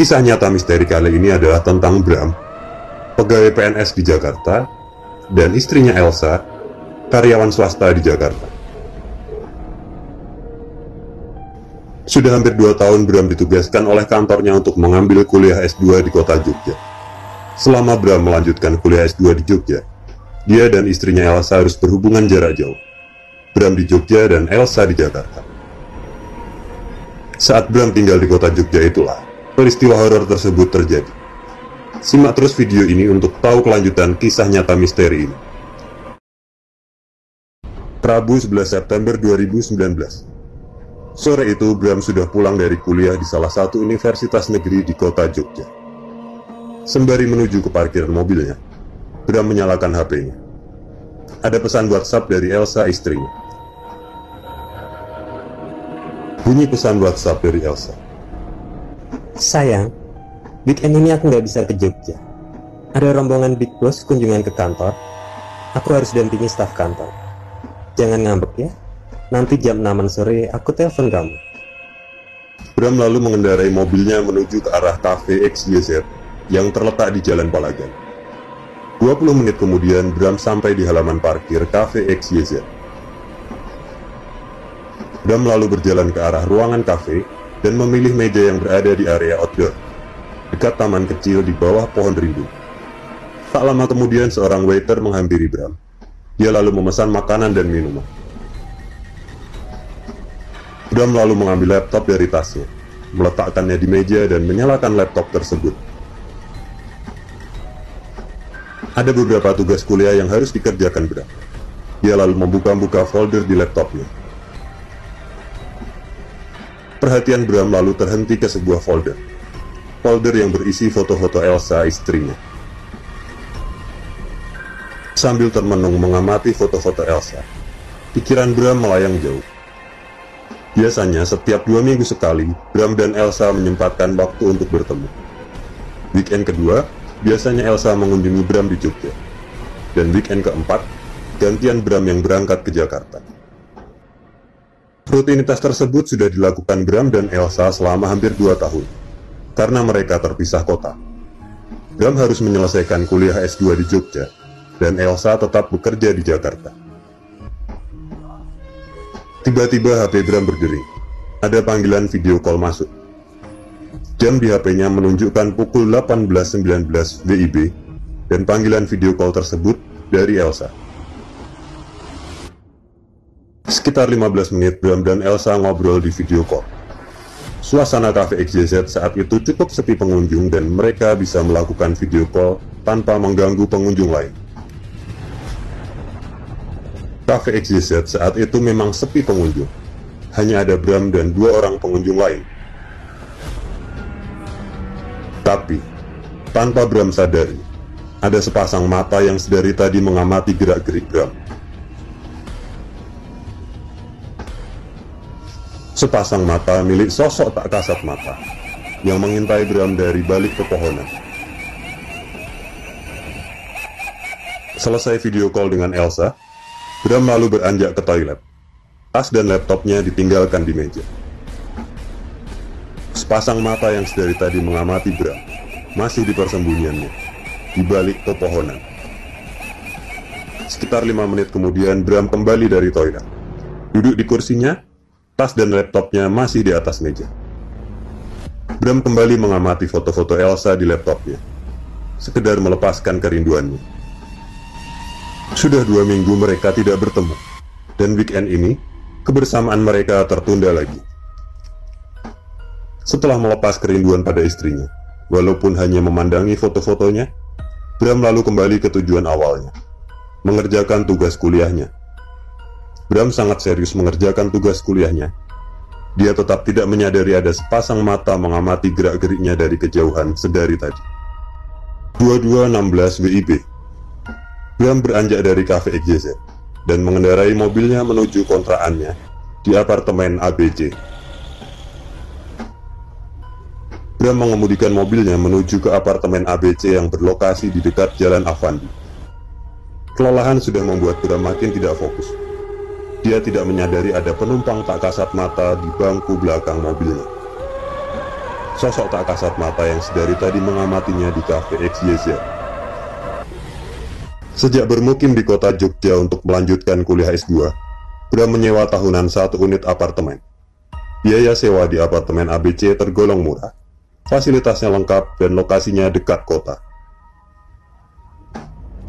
Kisah nyata misteri kali ini adalah tentang Bram, pegawai PNS di Jakarta, dan istrinya Elsa, karyawan swasta di Jakarta. Sudah hampir dua tahun Bram ditugaskan oleh kantornya untuk mengambil kuliah S2 di kota Jogja. Selama Bram melanjutkan kuliah S2 di Jogja, dia dan istrinya Elsa harus berhubungan jarak jauh. Bram di Jogja dan Elsa di Jakarta. Saat Bram tinggal di kota Jogja itulah, peristiwa horor tersebut terjadi. Simak terus video ini untuk tahu kelanjutan kisah nyata misteri ini. Rabu 11 September 2019 Sore itu Bram sudah pulang dari kuliah di salah satu universitas negeri di kota Jogja. Sembari menuju ke parkiran mobilnya, Bram menyalakan HP-nya. Ada pesan WhatsApp dari Elsa istrinya. Bunyi pesan WhatsApp dari Elsa. Sayang, weekend ini aku nggak bisa ke Jogja. Ada rombongan Big Boss kunjungan ke kantor. Aku harus dampingi staf kantor. Jangan ngambek ya. Nanti jam 6 sore aku telepon kamu. Bram lalu mengendarai mobilnya menuju ke arah cafe XYZ yang terletak di Jalan Palagan. 20 menit kemudian Bram sampai di halaman parkir cafe XYZ. Bram lalu berjalan ke arah ruangan cafe dan memilih meja yang berada di area outdoor, dekat taman kecil di bawah pohon rindu. Tak lama kemudian seorang waiter menghampiri Bram. Dia lalu memesan makanan dan minuman. Bram lalu mengambil laptop dari tasnya, meletakkannya di meja dan menyalakan laptop tersebut. Ada beberapa tugas kuliah yang harus dikerjakan Bram. Dia lalu membuka-buka folder di laptopnya. Perhatian Bram lalu terhenti ke sebuah folder. Folder yang berisi foto-foto Elsa istrinya. Sambil termenung mengamati foto-foto Elsa, pikiran Bram melayang jauh. Biasanya setiap dua minggu sekali, Bram dan Elsa menyempatkan waktu untuk bertemu. Weekend kedua, biasanya Elsa mengunjungi Bram di Jogja. Dan weekend keempat, gantian Bram yang berangkat ke Jakarta. Rutinitas tersebut sudah dilakukan Bram dan Elsa selama hampir dua tahun, karena mereka terpisah kota. Bram harus menyelesaikan kuliah S2 di Jogja, dan Elsa tetap bekerja di Jakarta. Tiba-tiba HP Bram berdering. Ada panggilan video call masuk. Jam di HP-nya menunjukkan pukul 18.19 WIB, dan panggilan video call tersebut dari Elsa. Sekitar 15 menit Bram dan Elsa ngobrol di video call. Suasana cafe XYZ saat itu cukup sepi pengunjung dan mereka bisa melakukan video call tanpa mengganggu pengunjung lain. Cafe XYZ saat itu memang sepi pengunjung. Hanya ada Bram dan dua orang pengunjung lain. Tapi, tanpa Bram sadari, ada sepasang mata yang sedari tadi mengamati gerak-gerik Bram. Sepasang mata milik sosok tak kasat mata yang mengintai Bram dari balik pepohonan. Selesai video call dengan Elsa, Bram lalu beranjak ke toilet. Tas dan laptopnya ditinggalkan di meja. Sepasang mata yang sedari tadi mengamati Bram masih di persembunyiannya, di balik pepohonan. Sekitar lima menit kemudian Bram kembali dari toilet. Duduk di kursinya, tas dan laptopnya masih di atas meja. Bram kembali mengamati foto-foto Elsa di laptopnya, sekedar melepaskan kerinduannya. Sudah dua minggu mereka tidak bertemu, dan weekend ini kebersamaan mereka tertunda lagi. Setelah melepas kerinduan pada istrinya, walaupun hanya memandangi foto-fotonya, Bram lalu kembali ke tujuan awalnya, mengerjakan tugas kuliahnya. Bram sangat serius mengerjakan tugas kuliahnya. Dia tetap tidak menyadari ada sepasang mata mengamati gerak-geriknya dari kejauhan sedari tadi. 2216 WIB Bram beranjak dari cafe XYZ dan mengendarai mobilnya menuju kontraannya di apartemen ABC. Bram mengemudikan mobilnya menuju ke apartemen ABC yang berlokasi di dekat Jalan Avandi. Kelelahan sudah membuat Bram makin tidak fokus. Dia tidak menyadari ada penumpang tak kasat mata di bangku belakang mobilnya. Sosok tak kasat mata yang sedari tadi mengamatinya di kafe XYZ. Sejak bermukim di kota Jogja untuk melanjutkan kuliah S2, Bram menyewa tahunan satu unit apartemen. Biaya sewa di apartemen ABC tergolong murah, fasilitasnya lengkap dan lokasinya dekat kota.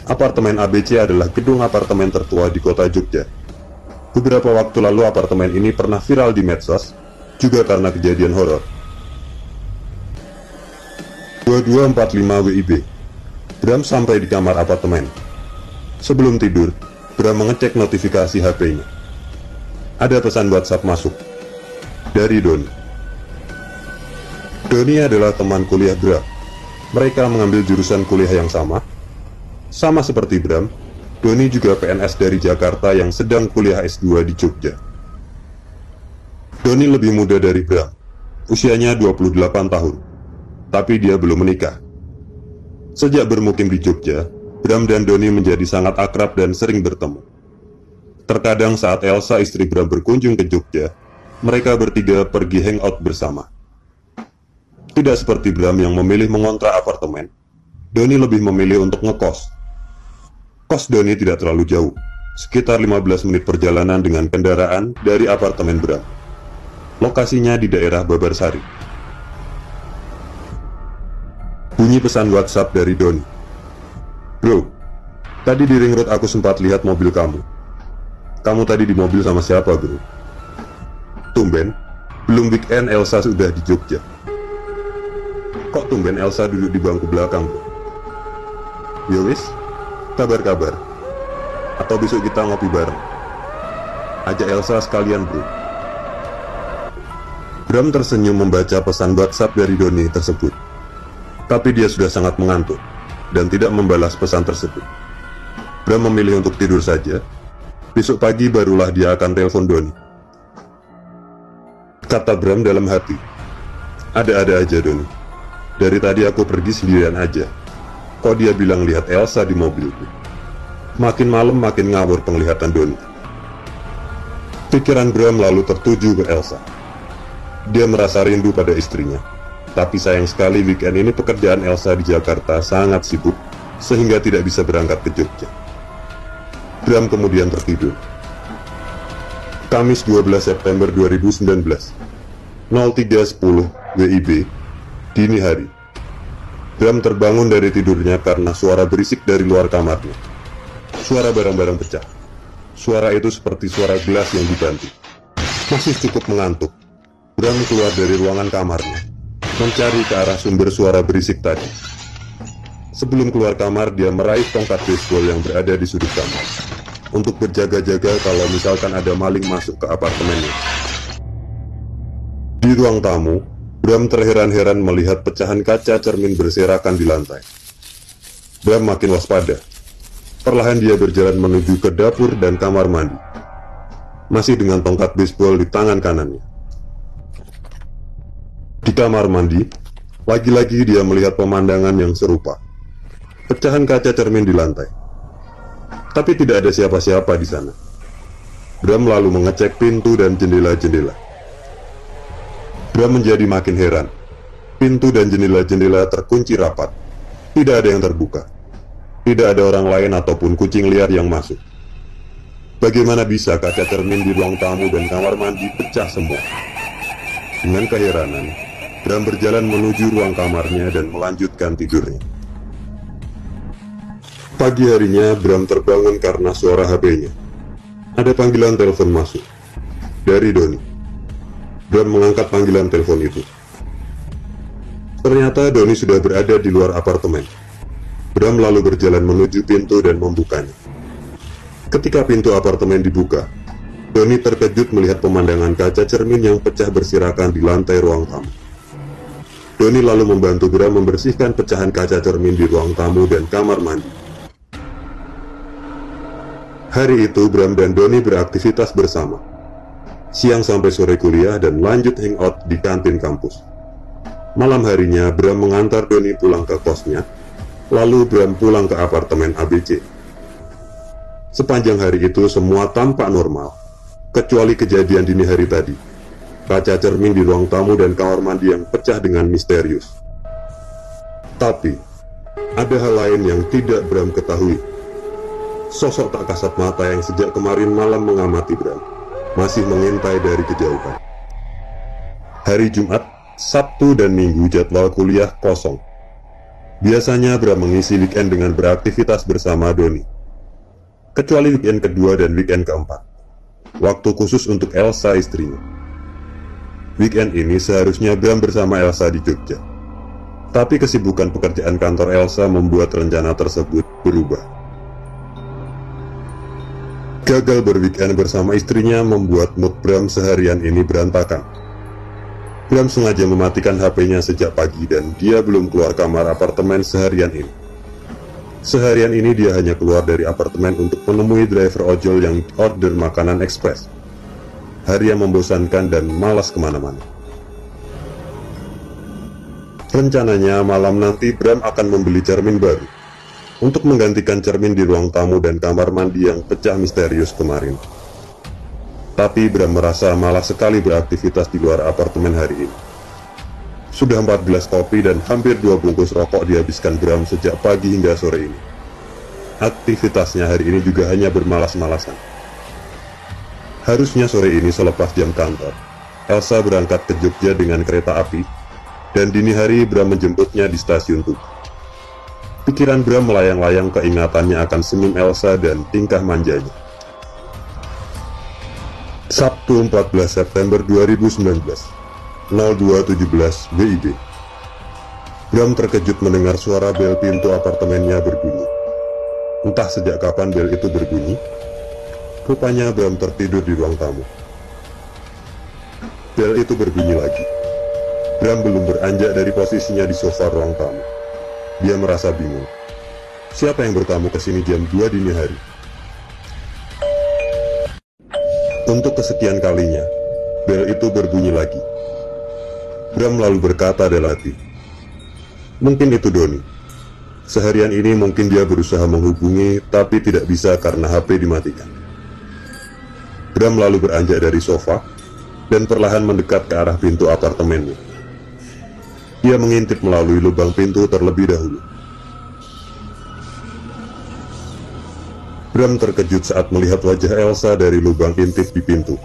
Apartemen ABC adalah gedung apartemen tertua di kota Jogja. Beberapa waktu lalu apartemen ini pernah viral di medsos, juga karena kejadian horor. 2245 WIB Bram sampai di kamar apartemen. Sebelum tidur, Bram mengecek notifikasi HP-nya. Ada pesan WhatsApp masuk. Dari Doni. Doni adalah teman kuliah Bram. Mereka mengambil jurusan kuliah yang sama. Sama seperti Bram, Doni juga PNS dari Jakarta yang sedang kuliah S2 di Jogja. Doni lebih muda dari Bram. Usianya 28 tahun tapi dia belum menikah. Sejak bermukim di Jogja, Bram dan Doni menjadi sangat akrab dan sering bertemu. Terkadang saat Elsa istri Bram berkunjung ke Jogja, mereka bertiga pergi hangout bersama. Tidak seperti Bram yang memilih mengontrak apartemen, Doni lebih memilih untuk ngekos. Kos Doni tidak terlalu jauh, sekitar 15 menit perjalanan dengan kendaraan dari apartemen Bram. Lokasinya di daerah Babarsari. Bunyi pesan WhatsApp dari Doni. Bro, tadi di ring road aku sempat lihat mobil kamu. Kamu tadi di mobil sama siapa, bro? Tumben, belum weekend Elsa sudah di Jogja. Kok tumben Elsa duduk di bangku belakang, bro? Yowis, ya kabar-kabar. Atau besok kita ngopi bareng. Ajak Elsa sekalian, bro. Bram tersenyum membaca pesan WhatsApp dari Doni tersebut. Tapi dia sudah sangat mengantuk dan tidak membalas pesan tersebut. Bram memilih untuk tidur saja. Besok pagi barulah dia akan telepon Doni. Kata Bram dalam hati, ada-ada aja Doni. Dari tadi aku pergi sendirian aja. Kok dia bilang lihat Elsa di mobilku? Makin malam makin ngawur penglihatan Doni. Pikiran Bram lalu tertuju ke Elsa. Dia merasa rindu pada istrinya tapi sayang sekali weekend ini pekerjaan Elsa di Jakarta sangat sibuk sehingga tidak bisa berangkat ke Jogja. Bram kemudian tertidur. Kamis 12 September 2019 03.10 WIB Dini hari Bram terbangun dari tidurnya karena suara berisik dari luar kamarnya. Suara barang-barang pecah. Suara itu seperti suara gelas yang dibantu. Masih cukup mengantuk. Bram keluar dari ruangan kamarnya mencari ke arah sumber suara berisik tadi. Sebelum keluar kamar, dia meraih tongkat baseball yang berada di sudut kamar untuk berjaga-jaga kalau misalkan ada maling masuk ke apartemennya. Di ruang tamu, Bram terheran-heran melihat pecahan kaca cermin berserakan di lantai. Bram makin waspada. Perlahan dia berjalan menuju ke dapur dan kamar mandi. Masih dengan tongkat baseball di tangan kanannya. Di kamar mandi, lagi-lagi dia melihat pemandangan yang serupa. Pecahan kaca cermin di lantai. Tapi tidak ada siapa-siapa di sana. Bram lalu mengecek pintu dan jendela-jendela. Bram menjadi makin heran. Pintu dan jendela-jendela terkunci rapat. Tidak ada yang terbuka. Tidak ada orang lain ataupun kucing liar yang masuk. Bagaimana bisa kaca cermin di ruang tamu dan kamar mandi pecah semua? Dengan keheranan, Bram berjalan menuju ruang kamarnya dan melanjutkan tidurnya. Pagi harinya, Bram terbangun karena suara HP-nya. Ada panggilan telepon masuk. Dari Doni. Bram mengangkat panggilan telepon itu. Ternyata Doni sudah berada di luar apartemen. Bram lalu berjalan menuju pintu dan membukanya. Ketika pintu apartemen dibuka, Doni terkejut melihat pemandangan kaca cermin yang pecah bersirakan di lantai ruang tamu. Doni lalu membantu Bram membersihkan pecahan kaca cermin di ruang tamu dan kamar mandi. Hari itu Bram dan Doni beraktivitas bersama. Siang sampai sore kuliah dan lanjut hangout di kantin kampus. Malam harinya Bram mengantar Doni pulang ke kosnya, lalu Bram pulang ke apartemen ABC. Sepanjang hari itu semua tampak normal, kecuali kejadian dini hari tadi. kaca cermin di ruang tamu dan kamar mandi yang pecah dengan misterius. Tapi, ada hal lain yang tidak Bram ketahui. Sosok tak kasat mata yang sejak kemarin malam mengamati Bram, masih mengintai dari kejauhan. Hari Jumat, Sabtu, dan Minggu jadwal kuliah kosong. Biasanya Bram mengisi weekend dengan beraktivitas bersama Doni. Kecuali weekend kedua dan weekend keempat. Waktu khusus untuk Elsa istrinya. Weekend ini seharusnya Bram bersama Elsa di Jogja. Tapi kesibukan pekerjaan kantor Elsa membuat rencana tersebut berubah. Gagal berweekend bersama istrinya membuat mood Bram seharian ini berantakan. Bram sengaja mematikan HP-nya sejak pagi dan dia belum keluar kamar apartemen seharian ini. Seharian ini dia hanya keluar dari apartemen untuk menemui driver ojol yang order makanan ekspres. Hari yang membosankan dan malas ke mana-mana. Rencananya malam nanti Bram akan membeli cermin baru untuk menggantikan cermin di ruang tamu dan kamar mandi yang pecah misterius kemarin. Tapi Bram merasa malas sekali beraktivitas di luar apartemen hari ini. Sudah 14 kopi dan hampir dua bungkus rokok dihabiskan Bram sejak pagi hingga sore ini. Aktivitasnya hari ini juga hanya bermalas-malasan. Harusnya sore ini selepas jam kantor, Elsa berangkat ke Jogja dengan kereta api, dan dini hari Bram menjemputnya di stasiun Tugu. Pikiran Bram melayang-layang keingatannya akan senyum Elsa dan tingkah manjanya. Sabtu 14 September 2019 0217 WIB. Bram terkejut mendengar suara bel pintu apartemennya berbunyi. Entah sejak kapan bel itu berbunyi, rupanya Bram tertidur di ruang tamu. Bel itu berbunyi lagi. Bram belum beranjak dari posisinya di sofa ruang tamu. Dia merasa bingung. Siapa yang bertamu ke sini jam 2 dini hari? Untuk kesekian kalinya, bel itu berbunyi lagi. Bram lalu berkata dalam hati, Mungkin itu Doni. Seharian ini mungkin dia berusaha menghubungi, tapi tidak bisa karena HP dimatikan. Bram lalu beranjak dari sofa, dan perlahan mendekat ke arah pintu apartemennya. Ia mengintip melalui lubang pintu terlebih dahulu. Bram terkejut saat melihat wajah Elsa dari lubang intip di pintu.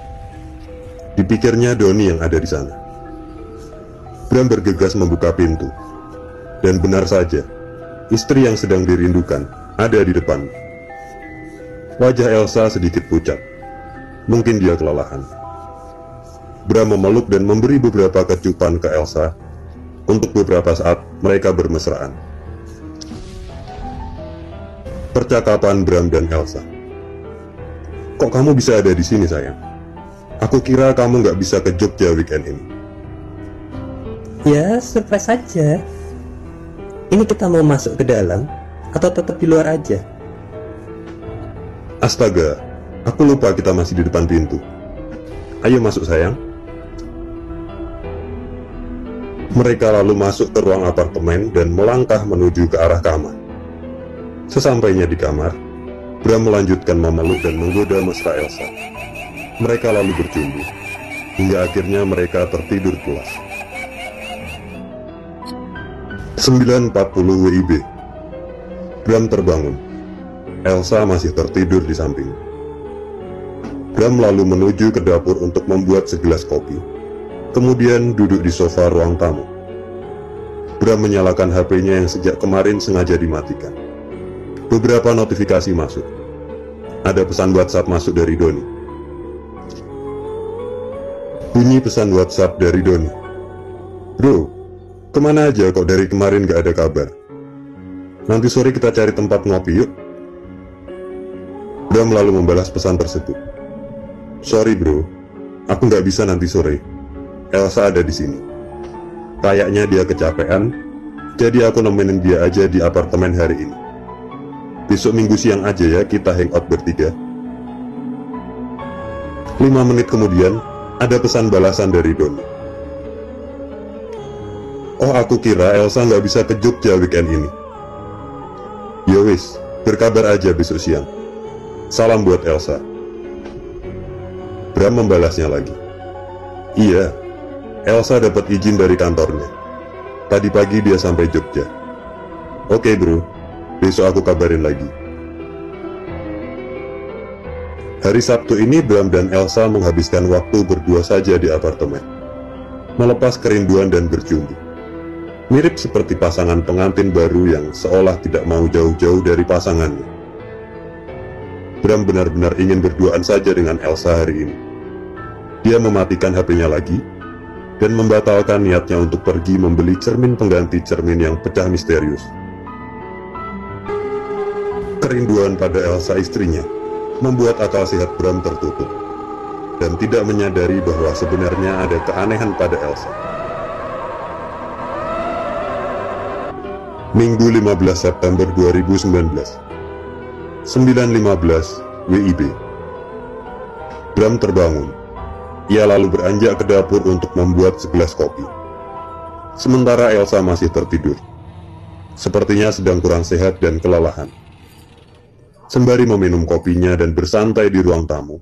Dipikirnya Doni yang ada di sana. Bram bergegas membuka pintu. Dan benar saja, istri yang sedang dirindukan ada di depan. Wajah Elsa sedikit pucat. Mungkin dia kelelahan. Bram memeluk dan memberi beberapa kecupan ke Elsa. Untuk beberapa saat mereka bermesraan. Percakapan Bram dan Elsa. Kok kamu bisa ada di sini sayang? Aku kira kamu nggak bisa ke Jogja weekend ini. Ya, surprise saja. Ini kita mau masuk ke dalam atau tetap di luar aja? Astaga, aku lupa kita masih di depan pintu. Ayo masuk sayang. Mereka lalu masuk ke ruang apartemen dan melangkah menuju ke arah kamar. Sesampainya di kamar, Bram melanjutkan memeluk dan menggoda mesra Elsa. Mereka lalu bercumbu, hingga akhirnya mereka tertidur pulas. 9.40 WIB Bram terbangun Elsa masih tertidur di samping Bram lalu menuju ke dapur untuk membuat segelas kopi Kemudian duduk di sofa ruang tamu Bram menyalakan HP-nya yang sejak kemarin sengaja dimatikan Beberapa notifikasi masuk Ada pesan WhatsApp masuk dari Doni Bunyi pesan WhatsApp dari Doni Bro, Ke mana aja kok dari kemarin gak ada kabar? Nanti sore kita cari tempat ngopi yuk. Bram lalu membalas pesan tersebut. Sorry bro, aku nggak bisa nanti sore. Elsa ada di sini. Kayaknya dia kecapean, jadi aku nemenin dia aja di apartemen hari ini. Besok minggu siang aja ya kita hangout bertiga. Lima menit kemudian, ada pesan balasan dari Doni. Oh aku kira Elsa nggak bisa ke Jogja weekend ini. Yowis, ya berkabar aja besok siang. Salam buat Elsa. Bram membalasnya lagi. Iya, Elsa dapat izin dari kantornya. Tadi pagi dia sampai Jogja. Oke bro, besok aku kabarin lagi. Hari Sabtu ini Bram dan Elsa menghabiskan waktu berdua saja di apartemen. Melepas kerinduan dan berjumpa. Mirip seperti pasangan pengantin baru yang seolah tidak mau jauh-jauh dari pasangannya. Bram benar-benar ingin berduaan saja dengan Elsa hari ini. Dia mematikan HP-nya lagi, dan membatalkan niatnya untuk pergi membeli cermin pengganti cermin yang pecah misterius. Kerinduan pada Elsa istrinya membuat akal sehat Bram tertutup dan tidak menyadari bahwa sebenarnya ada keanehan pada Elsa. Minggu 15 September 2019 9.15 WIB Bram terbangun ia lalu beranjak ke dapur untuk membuat segelas kopi. Sementara Elsa masih tertidur. Sepertinya sedang kurang sehat dan kelelahan. Sembari meminum kopinya dan bersantai di ruang tamu,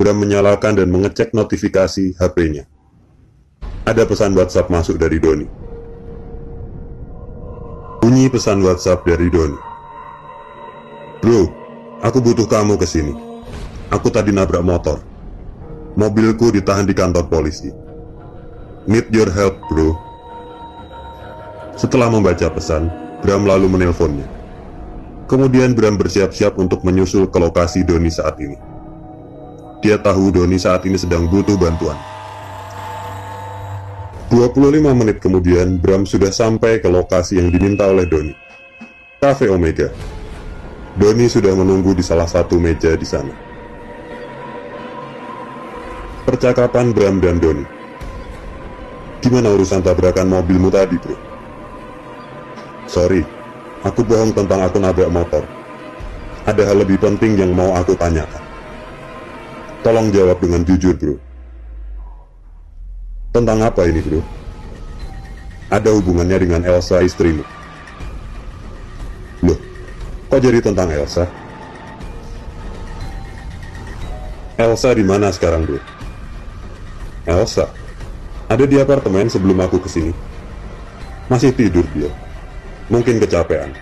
Bram menyalakan dan mengecek notifikasi HP-nya. Ada pesan WhatsApp masuk dari Doni. Bunyi pesan WhatsApp dari Doni. Bro, aku butuh kamu ke sini. Aku tadi nabrak motor. Mobilku ditahan di kantor polisi. Need your help, bro. Setelah membaca pesan, Bram lalu menelponnya. Kemudian Bram bersiap-siap untuk menyusul ke lokasi Doni saat ini. Dia tahu Doni saat ini sedang butuh bantuan. 25 menit kemudian, Bram sudah sampai ke lokasi yang diminta oleh Doni. Cafe Omega. Doni sudah menunggu di salah satu meja di sana percakapan Bram dan Doni. Gimana urusan tabrakan mobilmu tadi, bro? Sorry, aku bohong tentang aku nabrak motor. Ada hal lebih penting yang mau aku tanyakan. Tolong jawab dengan jujur, bro. Tentang apa ini, bro? Ada hubungannya dengan Elsa istrimu. Loh, kok jadi tentang Elsa? Elsa di mana sekarang, bro? Elsa, ada di apartemen sebelum aku ke sini. Masih tidur dia. Mungkin kecapean.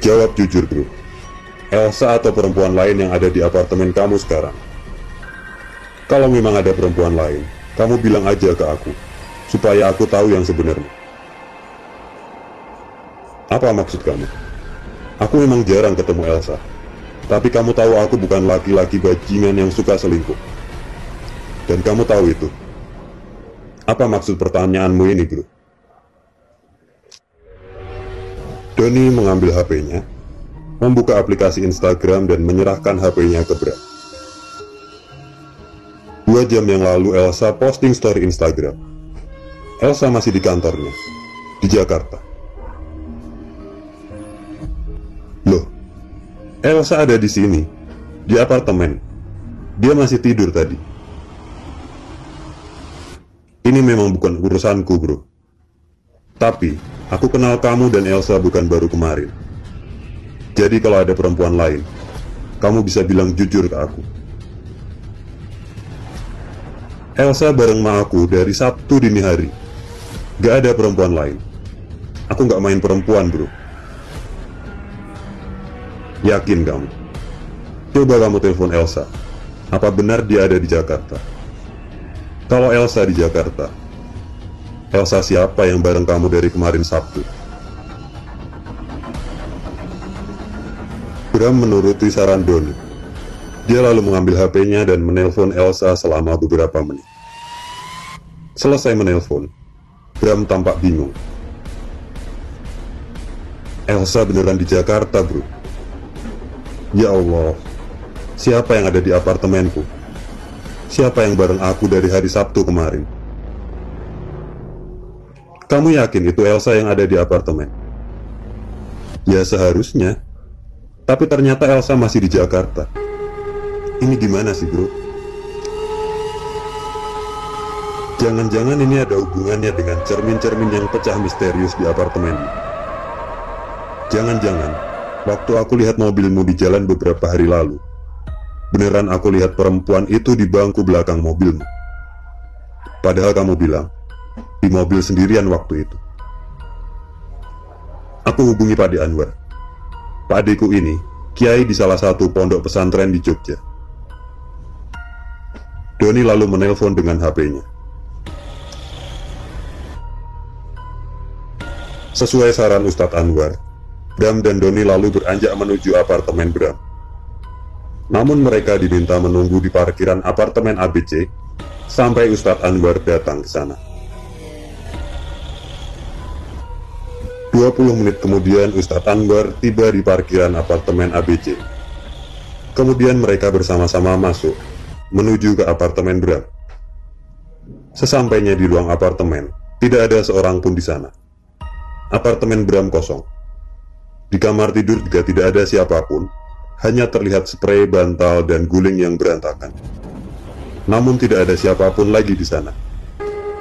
Jawab jujur bro. Elsa atau perempuan lain yang ada di apartemen kamu sekarang? Kalau memang ada perempuan lain, kamu bilang aja ke aku, supaya aku tahu yang sebenarnya. Apa maksud kamu? Aku memang jarang ketemu Elsa. Tapi kamu tahu aku bukan laki-laki bajingan yang suka selingkuh. Dan kamu tahu itu. Apa maksud pertanyaanmu ini, bro? Doni mengambil HP-nya, membuka aplikasi Instagram dan menyerahkan HP-nya ke Bram. Dua jam yang lalu Elsa posting story Instagram. Elsa masih di kantornya, di Jakarta. Loh, Elsa ada di sini, di apartemen. Dia masih tidur tadi. Ini memang bukan urusanku, bro. Tapi, aku kenal kamu dan Elsa bukan baru kemarin. Jadi kalau ada perempuan lain, kamu bisa bilang jujur ke aku. Elsa bareng ma aku dari Sabtu dini hari. Gak ada perempuan lain. Aku gak main perempuan, bro. Yakin kamu? Coba kamu telepon Elsa. Apa benar dia ada di Jakarta? Kalau Elsa di Jakarta, Elsa siapa yang bareng kamu dari kemarin Sabtu? Bram menuruti saran Doni. Dia lalu mengambil HP-nya dan menelpon Elsa selama beberapa menit. Selesai menelpon, Bram tampak bingung. Elsa beneran di Jakarta, bro. Ya Allah, siapa yang ada di apartemenku? Siapa yang bareng aku dari hari Sabtu kemarin? Kamu yakin itu Elsa yang ada di apartemen? Ya seharusnya. Tapi ternyata Elsa masih di Jakarta. Ini gimana sih bro? Jangan-jangan ini ada hubungannya dengan cermin-cermin yang pecah misterius di apartemen. Jangan-jangan, waktu aku lihat mobilmu di jalan beberapa hari lalu, beneran aku lihat perempuan itu di bangku belakang mobilmu. Padahal kamu bilang, di mobil sendirian waktu itu. Aku hubungi Pak De Anwar. Pak Adeku ini, kiai di salah satu pondok pesantren di Jogja. Doni lalu menelpon dengan HP-nya. Sesuai saran Ustadz Anwar, Bram dan Doni lalu beranjak menuju apartemen Bram. Namun mereka diminta menunggu di parkiran apartemen ABC sampai Ustadz Anwar datang ke sana. 20 menit kemudian Ustadz Anwar tiba di parkiran apartemen ABC. Kemudian mereka bersama-sama masuk, menuju ke apartemen Bram. Sesampainya di ruang apartemen, tidak ada seorang pun di sana. Apartemen Bram kosong. Di kamar tidur juga tidak ada siapa pun, hanya terlihat spray, bantal, dan guling yang berantakan. Namun tidak ada siapa pun lagi di sana.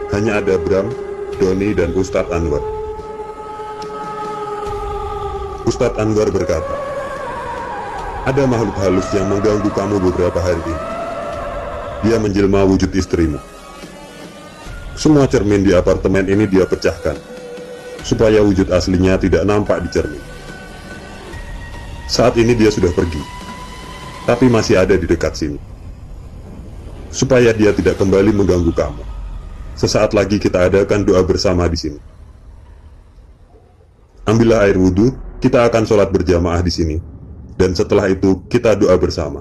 Hanya ada Bram, Doni, dan Ustadz Anwar. Ustadz Anwar berkata, Ada makhluk halus yang mengganggu kamu beberapa hari ini. Dia menjelma wujud istrimu. Semua cermin di apartemen ini dia pecahkan supaya wujud aslinya tidak nampak di cermin. Saat ini dia sudah pergi, tapi masih ada di dekat sini. Supaya dia tidak kembali mengganggu kamu. Sesaat lagi kita adakan doa bersama di sini. Ambillah air wudhu, kita akan sholat berjamaah di sini. Dan setelah itu kita doa bersama.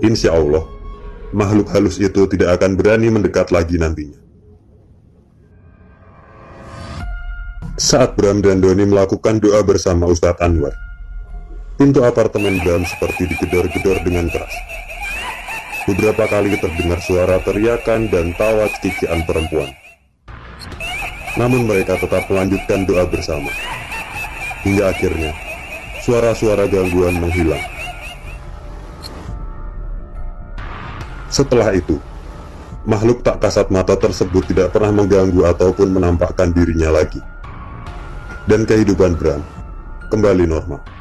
Insya Allah, makhluk halus itu tidak akan berani mendekat lagi nantinya. Saat Bram dan Doni melakukan doa bersama Ustadz Anwar, pintu apartemen Bram seperti digedor-gedor dengan keras. Beberapa kali terdengar suara teriakan dan tawa cekikian perempuan. Namun mereka tetap melanjutkan doa bersama. Hingga akhirnya, suara-suara gangguan menghilang. Setelah itu, makhluk tak kasat mata tersebut tidak pernah mengganggu ataupun menampakkan dirinya lagi dan kehidupan Bram kembali normal.